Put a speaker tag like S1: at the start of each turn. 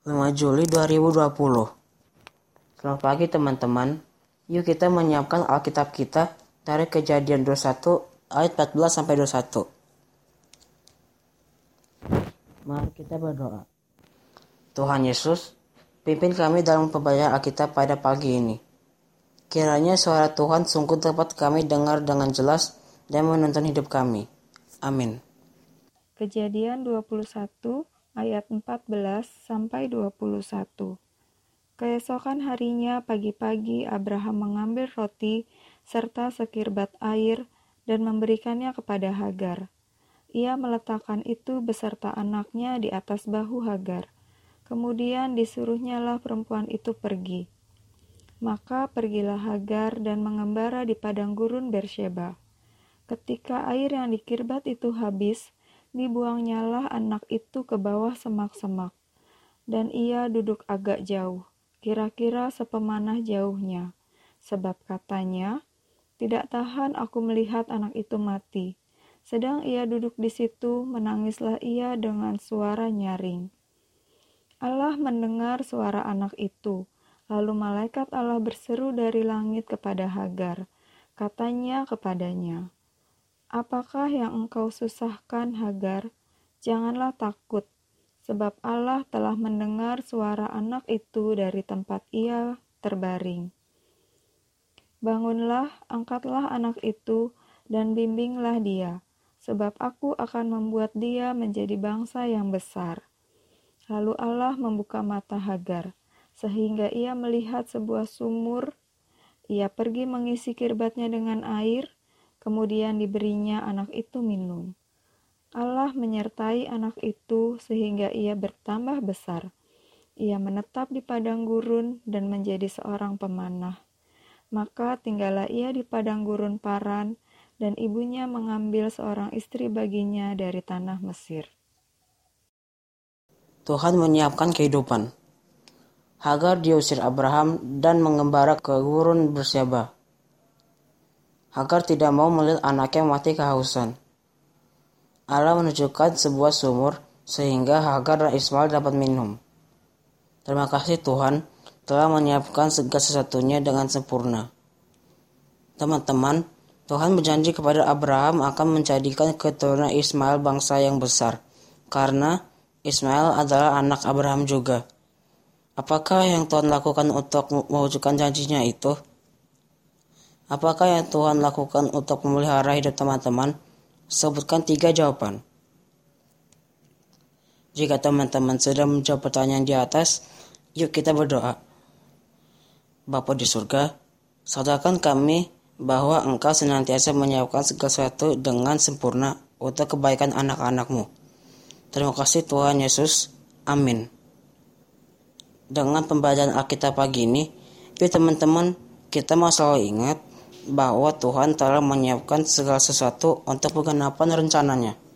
S1: 5 Juli 2020 Selamat pagi teman-teman. Yuk kita menyiapkan Alkitab kita dari Kejadian 21 ayat 14 sampai 21. Mari kita berdoa. Tuhan Yesus, pimpin kami dalam pembacaan Alkitab pada pagi ini. Kiranya suara Tuhan sungguh dapat kami dengar dengan jelas dan menuntun hidup kami. Amin.
S2: Kejadian 21 ayat 14 sampai 21. Keesokan harinya pagi-pagi Abraham mengambil roti serta sekirbat air dan memberikannya kepada Hagar. Ia meletakkan itu beserta anaknya di atas bahu Hagar. Kemudian disuruhnyalah perempuan itu pergi. Maka pergilah Hagar dan mengembara di padang gurun Bersheba. Ketika air yang dikirbat itu habis, dibuangnyalah anak itu ke bawah semak-semak. Dan ia duduk agak jauh, kira-kira sepemanah jauhnya. Sebab katanya, tidak tahan aku melihat anak itu mati. Sedang ia duduk di situ, menangislah ia dengan suara nyaring. Allah mendengar suara anak itu. Lalu malaikat Allah berseru dari langit kepada Hagar. Katanya kepadanya, Apakah yang engkau susahkan, Hagar? Janganlah takut, sebab Allah telah mendengar suara anak itu dari tempat ia terbaring. Bangunlah, angkatlah anak itu, dan bimbinglah dia, sebab aku akan membuat dia menjadi bangsa yang besar. Lalu Allah membuka mata Hagar, sehingga ia melihat sebuah sumur. Ia pergi mengisi kirbatnya dengan air, Kemudian diberinya anak itu minum. Allah menyertai anak itu sehingga ia bertambah besar. Ia menetap di padang gurun dan menjadi seorang pemanah. Maka tinggallah ia di padang gurun Paran, dan ibunya mengambil seorang istri baginya dari tanah Mesir.
S1: Tuhan menyiapkan kehidupan. Hagar diusir Abraham dan mengembara ke gurun Bersyaba. Hagar tidak mau melihat anaknya mati kehausan. Allah menunjukkan sebuah sumur sehingga Hagar dan Ismail dapat minum. Terima kasih Tuhan telah menyiapkan segala sesuatunya dengan sempurna. Teman-teman, Tuhan berjanji kepada Abraham akan menjadikan keturunan Ismail bangsa yang besar, karena Ismail adalah anak Abraham juga. Apakah yang Tuhan lakukan untuk mewujudkan janjinya itu? Apakah yang Tuhan lakukan untuk memelihara hidup teman-teman? Sebutkan tiga jawaban. Jika teman-teman sudah menjawab pertanyaan di atas, yuk kita berdoa. Bapa di surga, sadarkan kami bahwa Engkau senantiasa menyiapkan segala sesuatu dengan sempurna untuk kebaikan anak-anakmu. Terima kasih Tuhan Yesus. Amin. Dengan pembacaan Alkitab pagi ini, yuk teman-teman, kita mau selalu ingat bahwa Tuhan telah menyiapkan segala sesuatu untuk penggenapan rencananya.